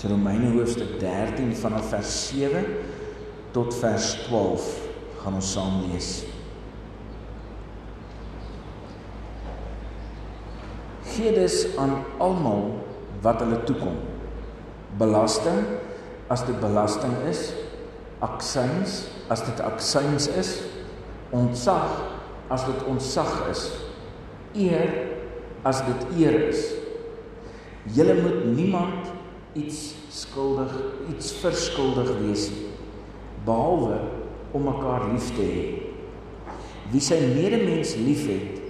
So Romeine hoofstuk 13 vanaf vers 7 tot vers 12 gaan ons saam lees. Gee dus aan almal wat hulle toekom. Belasting as dit belasting is, aksyns as dit aksyns is, ontzag as dit ontzag is, eer as dit eer is. Julle moet niemand iets skuldig, iets verskuldig wees nie, behalwe om mekaar lief te hê. Wie sy medemens liefhet,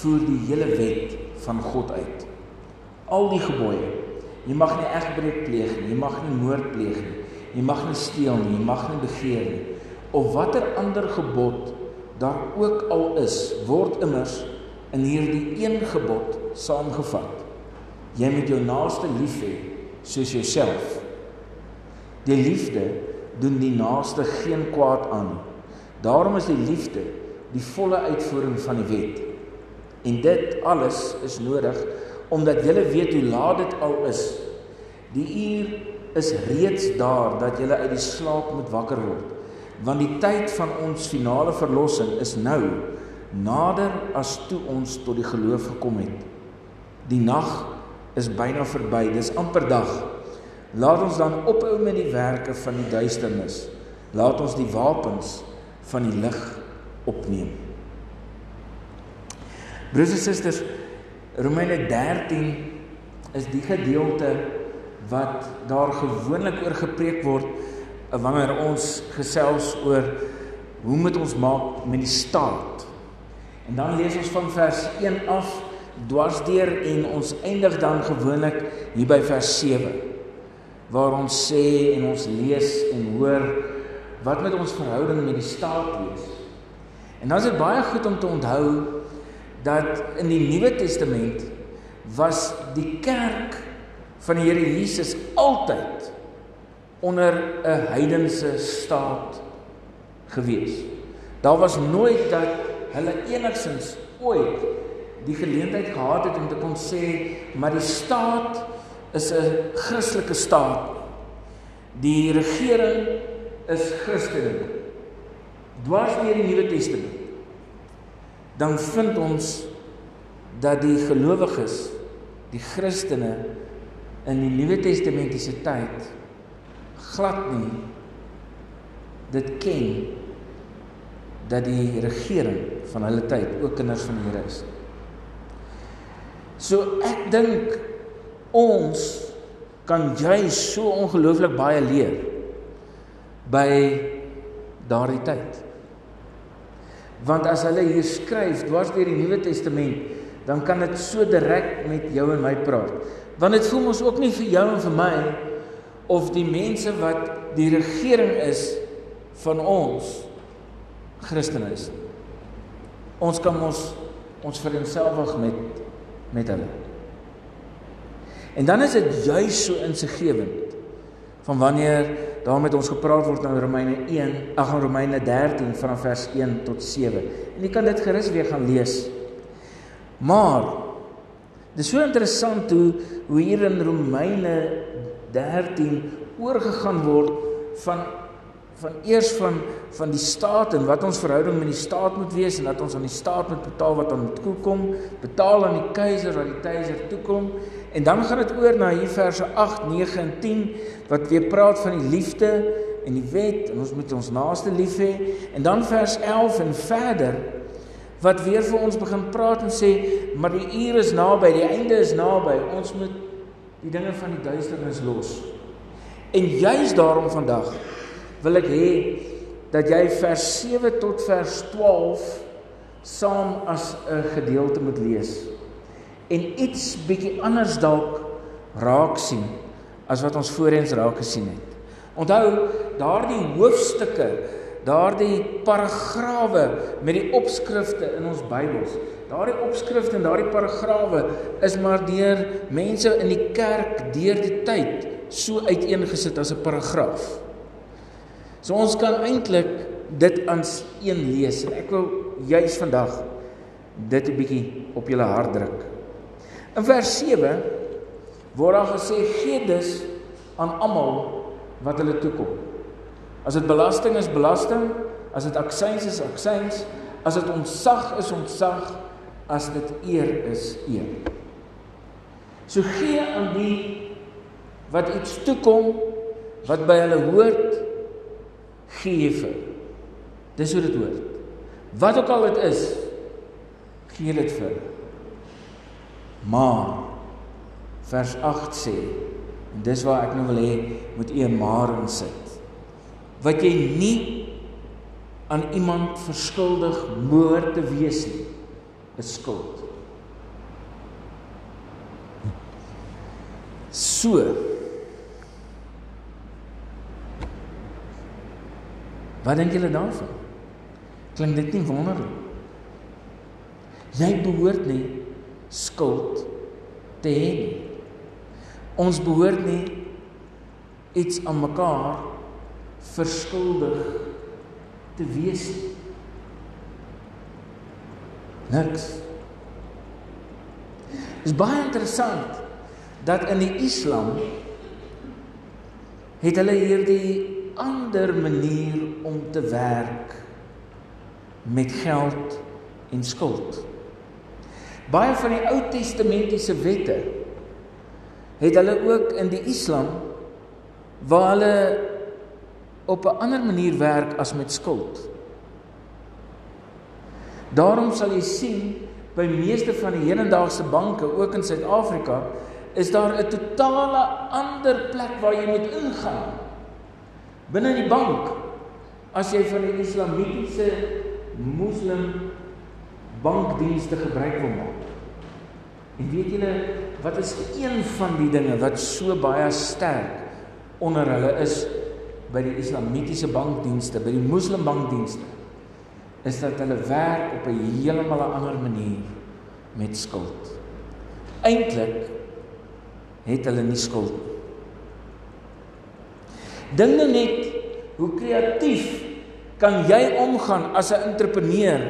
voer die hele wet van God uit. Al die gebooie. Jy mag nie egbreek pleeg nie, jy mag nie moord pleeg nie, jy mag nie steel nie, jy mag nie begeer nie. Of watter ander gebod daar ook al is, word immers in hierdie een gebod saamgevat. Jy moet jou naaste lief hê soos jouself. Die liefde doen die naaste geen kwaad aan nie. Daarom is die liefde die volle uitvoering van die wet. En dit alles is nodig omdat jy weet hoe laat dit al is. Die uur is reeds daar dat jy uit die slaap moet wakker word. Want die tyd van ons finale verlossing is nou nader as toe ons tot die geloof gekom het. Die nag is byna verby, dis amper dag. Laat ons dan ophou met die werke van die duisternis. Laat ons die wapens van die lig opneem. Broers en susters, Romeine 13 is die gedeelte wat daar gewoonlik oor gepreek word wanneer ons gesels oor hoe moet ons maak met die staat. En dan lees ons van vers 1 af dwarsdeur en ons eindig dan gewoonlik hier by vers 7 waar ons sê en ons lees en hoor wat met ons verhouding met die staat wees. En dan is dit baie goed om te onthou dat in die Nuwe Testament was die kerk van die Here Jesus altyd onder 'n heidense staat gewees. Daar was nooit dat hulle enigsins ooit die geleentheid gehad het om te kon sê maar die staat is 'n Christelike staat. Die regering is Christelik. Dwars deur die Nuwe Testament dan vind ons dat die gelowiges, die Christene in die Nuwe Testamentiese tyd glad nie dit ken dat die regering van hulle tyd ook kinders van die Here is. So ek dink ons kan jy so ongelooflik baie leer by daardie tyd. Want as hulle hier skryf dwars deur die Nuwe Testament, dan kan dit so direk met jou en my praat. Want dit voel mos ook nie vir jou en vir my of die mense wat die regering is van ons Christene is. Ons kan ons ons vereensgewig met met hulle. En dan is dit juis so insiggewend van wanneer daar met ons gepraat word in Romeine 1, ag in Romeine 13 vanaf vers 1 tot 7. En jy kan dit gerus weer gaan lees. Maar dis so interessant hoe hoe hier in Romeine 13 oorgegaan word van van eers van van die staat en wat ons verhouding met die staat moet wees en dat ons aan die staat moet betaal wat aan moet kom, betaal aan die keiser wat die keiser toekom En dan gaan dit oor na hier verse 8, 9 en 10 wat weer praat van die liefde en die wet en ons moet ons naaste lief hê. En dan vers 11 en verder wat weer vir ons begin praat en sê maar die uur is naby, die einde is naby. Ons moet die dinge van die duisternis los. En juis daarom vandag wil ek hê dat jy vers 7 tot vers 12 saam as 'n gedeelte moet lees en iets bietjie anders dalk raak sien as wat ons voorheen raak gesien het. Onthou daardie hoofstukke, daardie paragrawe met die opskrifte in ons Bybels. Daardie opskrifte en daardie paragrawe is maar deur mense in die kerk deur die tyd so uiteengesit as 'n paragraaf. So ons kan eintlik dit ans een lees en ek wil juis vandag dit 'n bietjie op julle hart druk. In vers 7 word daar gesê gee dus aan almal wat hulle toekom. As dit belasting is belasting, as dit aksyns is aksyns, as dit ontsag is ontsag, as dit eer is eer. So gee aan die wat iets toekom wat by hulle hoort gee vir. Dis hoe dit hoort. Wat ook al dit is, gee dit vir. Maar vers 8 sê en dis waar ek nou wil hê moet u 'n maar insit. Wat jy nie aan iemand verskuldig moord te wees nie, is skuld. So Wat dink julle daarvan? Klink dit nie wonderlik? Jy behoort nie skuld te hê nie. Ons behoort nie iets aan mekaar verskuldig te wees nie. Niks. Dit is baie interessant dat in die Islam het hulle hierdie ander manier om te werk met geld en skuld. Baie van die Ou Testamentiese wette het hulle ook in die Islam waar hulle op 'n ander manier werk as met skuld. Daarom sal jy sien by meeste van die hedendaagse banke ook in Suid-Afrika is daar 'n totale ander plek waar jy moet ingaan. Binne die bank as jy van die islamitiese moslim bankdienste gebruik wil maak. En weet julle wat is een van die dinge wat so baie sterk onder hulle is by die islamitiese bankdienste, by die moslim bankdienste is dat hulle werk op 'n heeltemal 'n ander manier met skuld. Eintlik het hulle nie skuld nie. Dink nou net hoe kreatief kan jy omgaan as 'n entrepreneur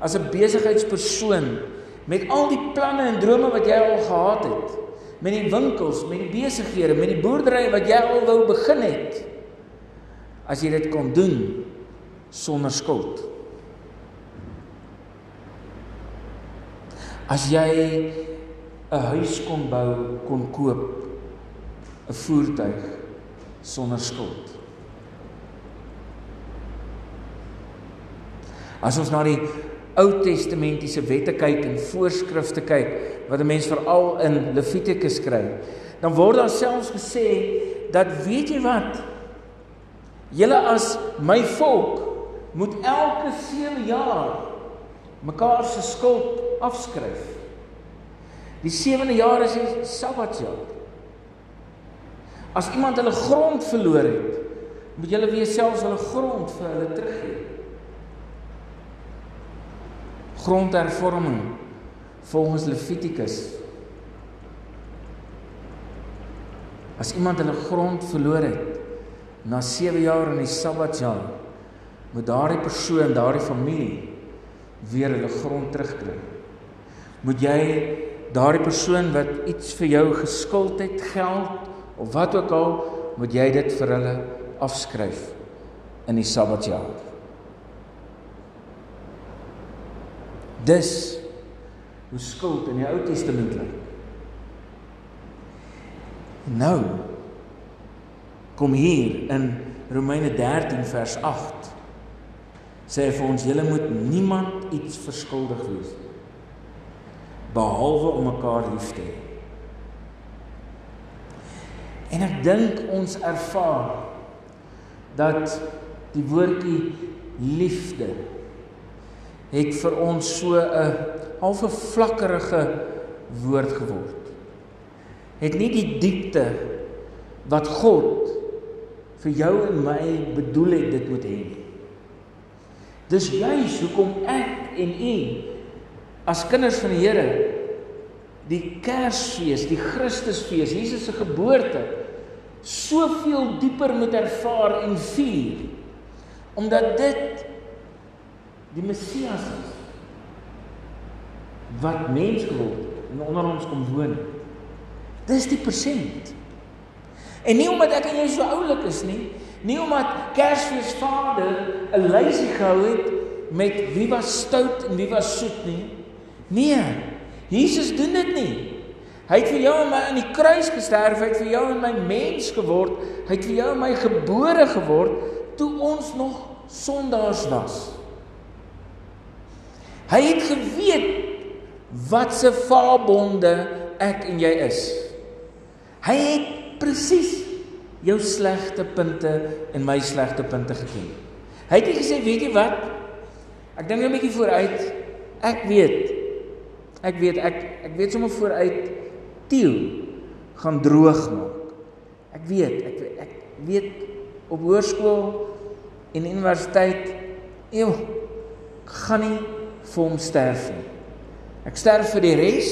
as 'n besigheidspersoon met al die planne en drome wat jy al gehad het, met die winkels, met die besighede, met die boerdery wat jy al wou begin het, as jy dit kon doen sonder skuld. As jy 'n huis kon bou, kon koop, 'n voertuig sonder skuld. As ons na die Ou Testamentiese wette kyk en voorskrifte kyk wat 'n mens veral in Levitikus kry, dan word daar selfs gesê dat weet jy wat? Julle as my volk moet elke 7 jaar mekaar se skuld afskryf. Die 7de jaar is die Sabbatjaar. As iemand hulle grond verloor het, moet julle weer selfs hulle grond vir hulle teruggee grondhervorming volgens Levitikus. As iemand hulle grond verloor het na 7 jaar in die Sabbatjaar, moet daardie persoon, daardie familie weer hulle grond terugkry. Moet jy daardie persoon wat iets vir jou geskuld het, geld of wat ook al, moet jy dit vir hulle afskryf in die Sabbatjaar. Dis hoe skuld in die Ou Testament lyk. Nou kom hier in Romeine 13 vers 8 sê vir ons julle moet niemand iets verskuldig wees behalwe om mekaar lief te hê. En ek dink ons ervaar dat die woordjie liefde het vir ons so 'n halfe vlakkerige woord geword. Het nie die diepte wat God vir jou en my bedoel het dit moet hê. Dis juis hoekom ek en u as kinders van die Here die Kersfees, die Christusfees, Jesus se geboorte soveel dieper moet ervaar en vier omdat dit die Messias is wat mens geword en onder ons kom woon. Dis die persent. En nie omdat ek en jy so oulik is nie, nie omdat Kersfees Vader 'n lysie gehou het met wie was stout en wie was soet nie. Nee, Jesus doen dit nie. Hy het vir jou en my aan die kruis gesterf, hy het vir jou en my mens geword, hy het vir jou en my gebore geword toe ons nog sondaars was. Hy het geweet wat se vaabonde ek en jy is. Hy het presies jou slegte punte en my slegte punte geken. Hy het nie gesê, weet jy wat? Ek dink 'n bietjie vooruit. Ek weet. Ek weet ek ek weet sommer vooruit Tieu gaan droog maak. Ek weet, ek ek weet op hoërskool en universiteit eeu gaan nie vir hom sterf nie. Ek sterf vir die res,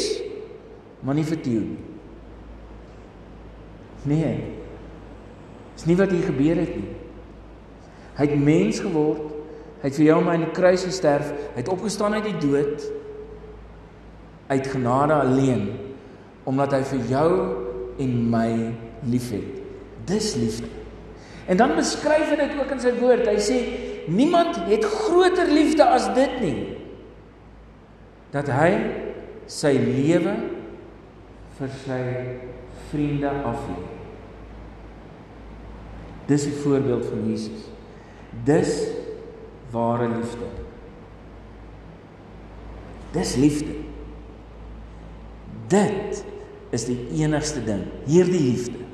maar nie vir Theo nie. Nee. Dis nie wat hier gebeur het nie. Hy het mens geword. Hy het vir jou en my aan die kruis gesterf. Hy het opgestaan uit die dood uit genade alleen omdat hy vir jou en my liefhet. Dis liefde. En dan beskryf hy dit ook in sy woord. Hy sê niemand het groter liefde as dit nie dat hy sy lewe vir sy vriende aflê. Dis 'n voorbeeld van Jesus. Dis ware liefde. Dis liefde. Dit is die enigste ding, hierdie liefde.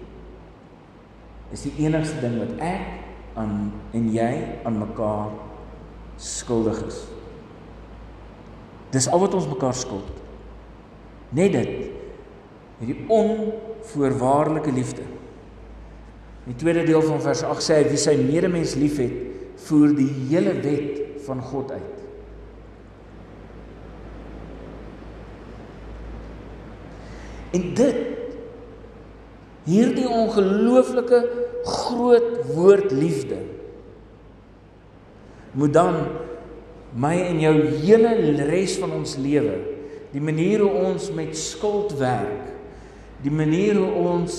Is die enigste ding wat ek aan en jy aan mekaar skuldig is. Dis al wat ons mekaar skuld. Net dit. Hierdie onvoorwaardelike liefde. In die tweede deel van vers 8 sê hy wie sy medemens liefhet, voer die hele wet van God uit. En dit hierdie ongelooflike groot woord liefde moet dan my en jou hele res van ons lewe, die manier hoe ons met skuld werk, die manier hoe ons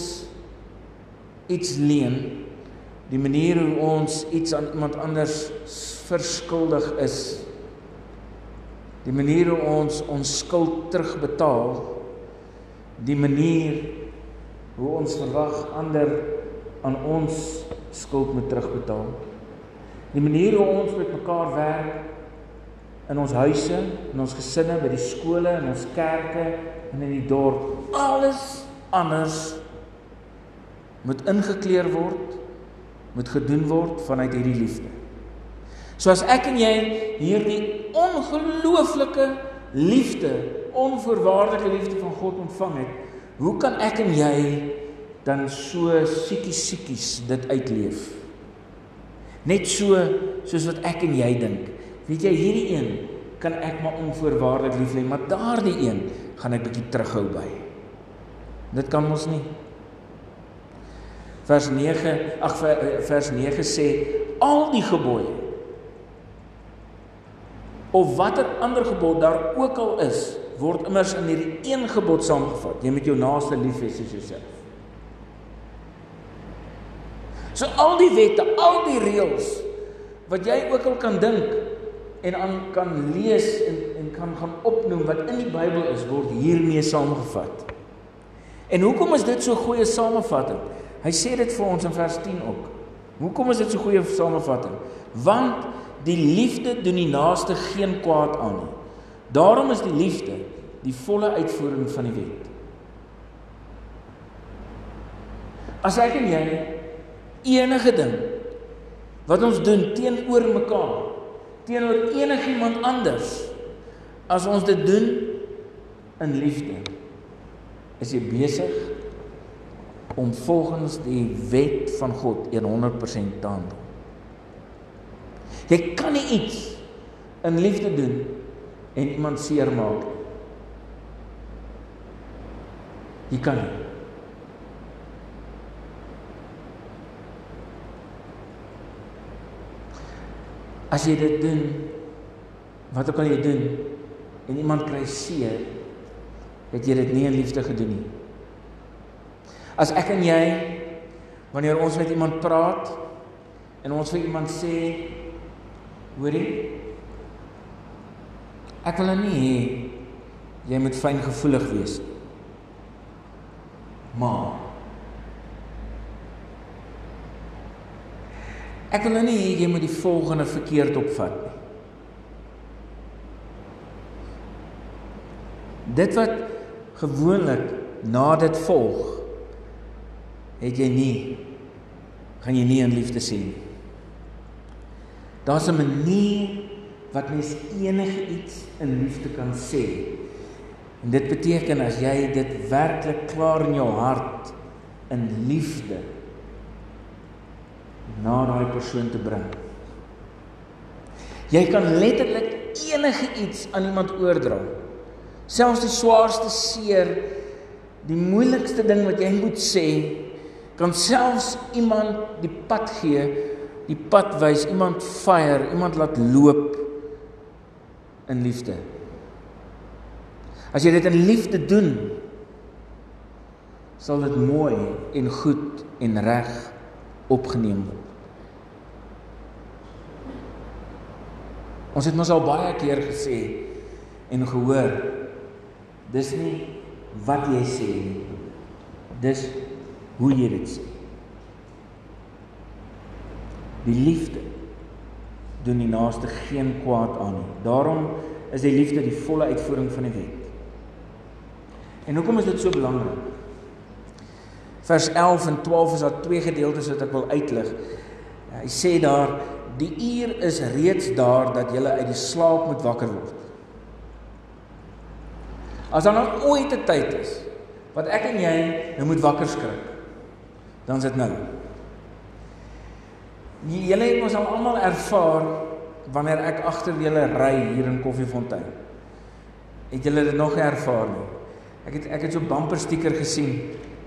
iets leen, die manier hoe ons iets aan iemand anders verskuldig is, die manier hoe ons ons skuld terugbetaal, die manier hoe ons verwag ander aan ons skuld moet terugbetaal. Die manier hoe ons met mekaar werk in ons huise, in ons gesinne, by die skole, in ons kerke en in die dorp. Alles anders moet ingekleer word, moet gedoen word vanuit hierdie liefde. So as ek en jy hierdie ongelooflike liefde, onvoorwaardelike liefde van God ontvang het, hoe kan ek en jy dan so siekies siekies dit uitleef? Net so soos wat ek en jy dink. Weet jy hierdie een kan ek maar onvoorwaardelik lief hê, maar daardie een gaan ek bietjie terughou by. Dit kan mos nie. Vers 9, ag vers 9 sê al die gebooie of watter ander gebod daar ook al is, word immers in hierdie een gebod saamgevat. Jy moet jou naaste lief hê soos jouself. So al die wette, al die reëls wat jy ook al kan dink en aan kan lees en en kan gaan opnoem wat in die Bybel is word hiermee saamgevat. En hoekom is dit so goeie samevatting? Hy sê dit vir ons in vers 10 ook. Hoekom is dit so goeie samevatting? Want die liefde doen die naaste geen kwaad aan nie. Daarom is die liefde die volle uitvoering van die wet. As ek en jy enige ding wat ons doen teenoor mekaar teenoor enigiemand anders as ons dit doen in liefde is jy besig om volgens die wet van God 100% te handel. Jy kan nie iets in liefde doen en iemand seermaak. Jy kan nie. As jy dit doen, wat ook al jy doen en iemand kry seer, het jy dit nie in liefde gedoen nie. As ek en jy Wanneer ons met iemand praat en ons vir iemand sê, hoorie, ek wil nou nie hê jy moet fyn gevoelig wees. Maar ek wil nou nie hê jy moet die volgende verkeerd opvat nie. Dit wat gewoonlik na dit volg, het jy nie gaan jy nie in liefde sien nie. Daar's 'n manier wat mens enige iets in liefde kan sê. En dit beteken as jy dit werklik klaar in jou hart in liefde na daai persoon te bring. Jy kan letterlik enige iets aan iemand oordra. Selfs die swaarste seer, die moeilikste ding wat jy moet sê, kan selfs iemand die pad gee, die pad wys, iemand fire, iemand laat loop in liefde. As jy dit in liefde doen, sal dit mooi en goed en reg opgeneem word. Ons het mos al baie keer gesê en gehoor dis nie wat jy sê nie. Dis hoe jy dit sê. Die liefde doen die naaste geen kwaad aan nie. Daarom is die liefde die volle uitvoering van die wet. En hoekom is dit so belangrik? Vers 11 en 12 is daar twee gedeeltes wat ek wil uitlig. Hy sê daar die uur is reeds daar dat jy uit die slaap moet wakker word. As daar nou ooit 'n tyd is wat ek en jy nou moet wakker skrik, dan is dit nou. Julle het mos al almal ervaar wanneer ek agter julle ry hier in Koffiefontein. Het julle dit nog ervaar nie? Ek het ek het so bumper sticker gesien.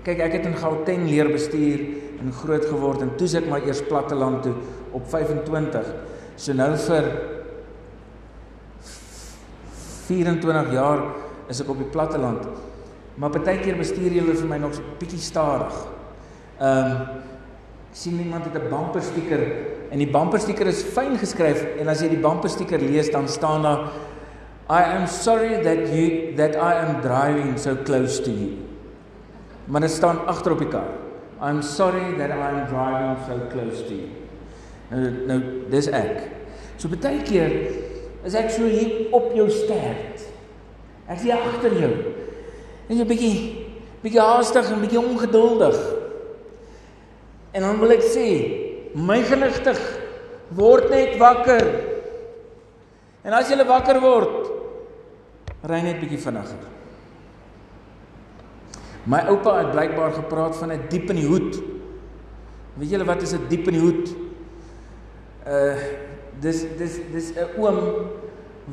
Kyk, ek het in Gauteng leer bestuur en groot geword en toe ek maar eers platteland toe op 25. So nou vir 24 jaar is ek op die platteland. Maar baie keer bestuur julle vir my nog so bietjie stadig. Ehm um, sien iemand het 'n bumper sticker en die bumper sticker is fyn geskryf en as jy die bumper sticker lees dan staan daar I am sorry that you that I am driving so close to you. Maar dit staan agter op die kar. I'm sorry that I am driving so close to you. Nou nou dis ek. So baie keer is ek so hier op jou stert. Ek is hier agter jou. En jy bietjie bietjie haastig en bietjie ongeduldig. En dan wil ek sê, my genigtig word net wakker. En as jy wakker word, ry net bietjie vinniger. My oupa het blykbaar gepraat van 'n diep in die hoed. Weet julle wat is 'n diep in die hoed? Uh dis dis dis 'n oom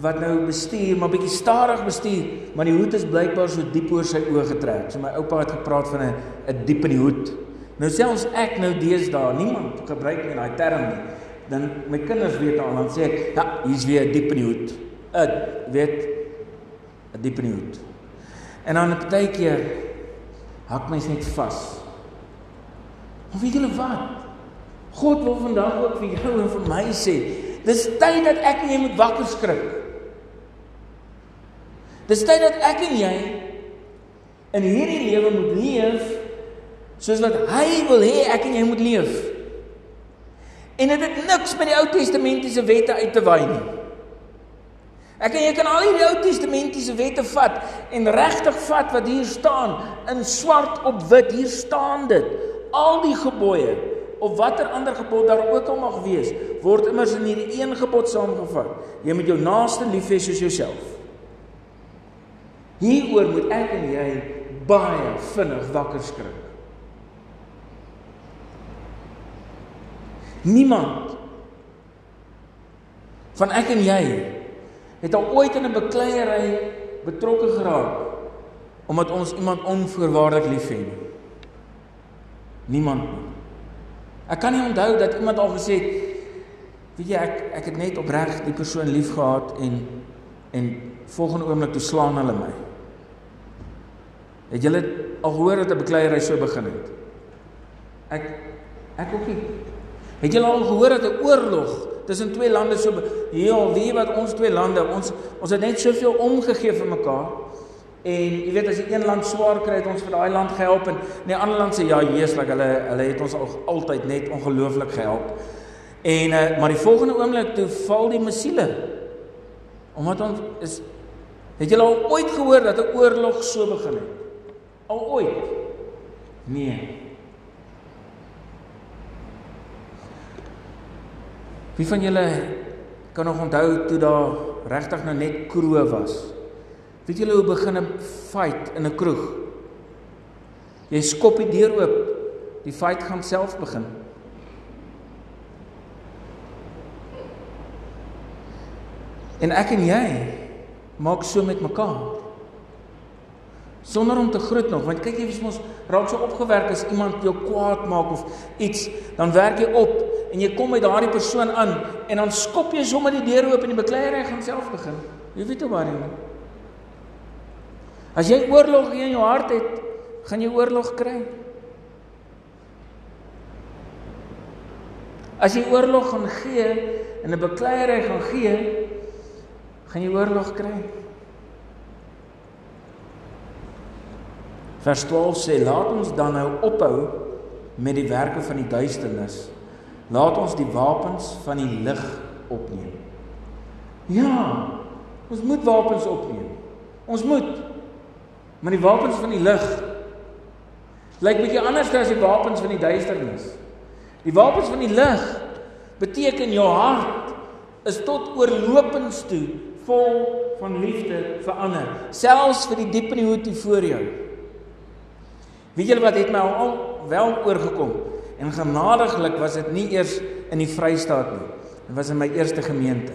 wat nou bestuur, maar bietjie stadig bestuur, maar die hoed is blykbaar so diep oor sy oë getrek. So my oupa het gepraat van 'n 'n diep in die hoed. Nou selfs ek nou deesdae, niemand gebruik meer daai term nie. Dan my kinders weet al dan sê ek, ja, hier's weer 'n diep in die hoed. 'n weet 'n diep in die hoed. En dan 'n partykeer hak my net vas. Maar weet julle wat? God wil vandag ook vir jou en vir my sê, dis tyd dat ek en jy moet wakker skrik. Dis tyd dat ek en jy in hierdie lewe moet leef soos wat hy wil hê ek en jy moet leef. En dit het niks met die Ou Testamentiese wette uit te waai nie. Ek en jy kan al die Ou Testamentiese wette vat en regtig vat wat hier staan in swart op wit. Hier staan dit. Al die gebooie of watter ander gebod daar ook al mag wees, word immers in hierdie een gebod saamgevat. Jy moet jou naaste lief hê soos jouself. Hieroor moet ek en jy baie vinnig wakker skrik. Niemand van ek en jy het al ooit in 'n bekleierery betrokke geraak omdat ons iemand onvoorwaardelik liefhet nie. Niemand nie. Ek kan nie onthou dat iemand al gesê het weet jy ek ek het net opreg die persoon liefgehad en en volgende oomblik toe slaan hulle my. Het julle al gehoor dat 'n bekleierery so begin het? Ek ek ook nie. Het julle al gehoor dat 'n oorlog tussen twee lande so heel wie wat ons twee lande ons ons het net soveel omgegee vir mekaar. En jy weet as die een land swaar kry het ons vir daai land gehelp en die ander land sê ja jeeslik hulle hulle het ons al altyd net ongelooflik gehelp. En uh, maar die volgende oomblik toe val die missiele. Omdat ons is het julle al ooit gehoor dat 'n oorlog so begin het? Al ooit? Nee. Wie van julle kan nog onthou toe daar regtig nou net kroe was? Weet julle hoe begin 'n fight in 'n kroeg? Jy skop die deur oop. Die fight gaan self begin. En ek en jy maak so met mekaar. Sonder om te groet nog, want kyk jy wie ons raak so opgewerk as iemand jou kwaad maak of iets, dan werk jy op en jy kom met daardie persoon aan en dan skop jy sommer die deur oop en die bekleierery gaan self begin. Jy weet hoe waar jy. As jy oorlog in jou hart het, gaan jy oorlog kry. As jy oorlog gaan gee en 'n bekleierery gaan gee, gaan jy oorlog kry. Vers 12 sê: "Laat ons dan nou ophou met die werke van die duisternis." Laat ons die wapens van die lig opneem. Ja, ons moet wapens opneem. Ons moet. Maar die wapens van die lig lyk bietjie anders as die wapens van die duisternis. Die wapens van die lig beteken jou hart is tot oorlopends toe vol van liefde vir ander, selfs vir die diep in die hoed voor jou. Weet julle wat het my al wel oorgekom? En genadiglik was dit nie eers in die Vrystaat nie. Dit was in my eerste gemeente.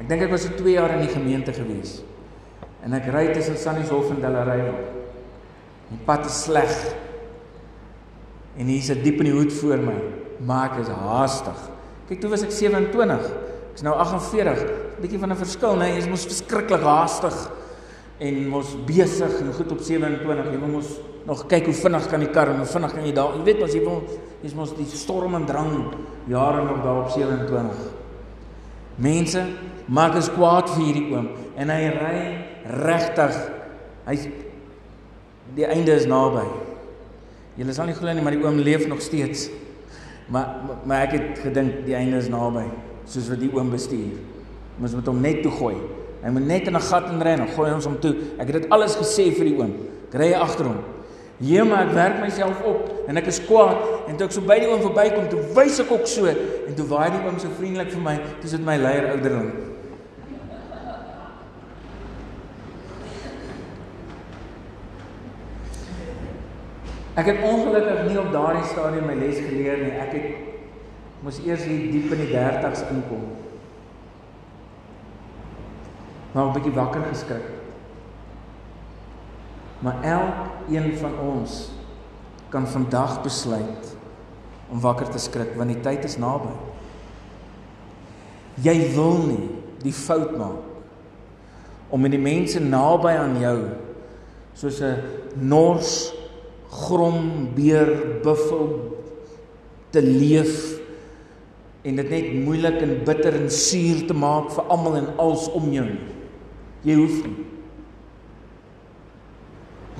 Ek dink ek was so 2 jaar in die gemeente gewees. En ek ry tussen Sannieshof en Delarey. Die pad is sleg. En hier's 'n diep in die hoed voor my, maar ek is haastig. Kyk, toe was ek 27. Ek's nou 48. 'n Bietjie van 'n verskil, né? Nee, Jy's mos verskriklik haastig en mos besig en goed op 27. Jy moet mos nog kyk hoe vinnig kan die kar en hoe vinnig kan jy daar. Jy weet mos jy wil jy's mos die storm en drang jare nog daar op 27. Mense maak is kwaad vir hierdie oom en hy ry regtig. Hy die einde is naby. Julle sal nie glo nie, maar die oom leef nog steeds. Maar maar ek het gedink die einde is naby, soos wat die oom bestuur. Ons moet hom net toe gooi. Hy moet net in 'n gat inry en gooi ons hom toe. Ek het dit alles gesê vir die oom. Ek ry agter hom. Hier maar ek werk myself op en ek is kwaad en toe ek so by die oom verbykom, toe wys ek ook so en toe waai die oom so vriendelik vir my, dis dit my leier ouderdom. Ek het ongelukkig nie op daardie stadium my les geleer nie. Ek het moes eers hier diep in die 30's inkom. Maar 'n bietjie wakker geskrik. Maar elkeen van ons kan vandag besluit om wakker te skrik want die tyd is naby. Jy wil nie die fout maak om met die mense naby aan jou soos 'n nors grom beer buffel te leef en dit net moeilik en bitter en suur te maak vir almal en als om jou. Jy hoef nie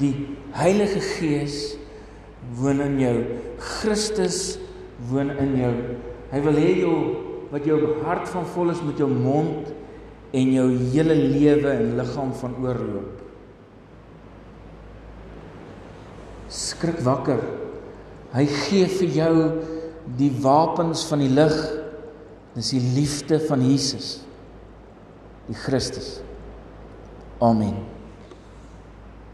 Die Heilige Gees woon in jou. Christus woon in jou. Hy wil hê jou wat jou hart van vol is met jou mond en jou hele lewe en liggaam van oorloop. Skrik wakker. Hy gee vir jou die wapens van die lig. Dis die liefde van Jesus. Die Christus. Amen.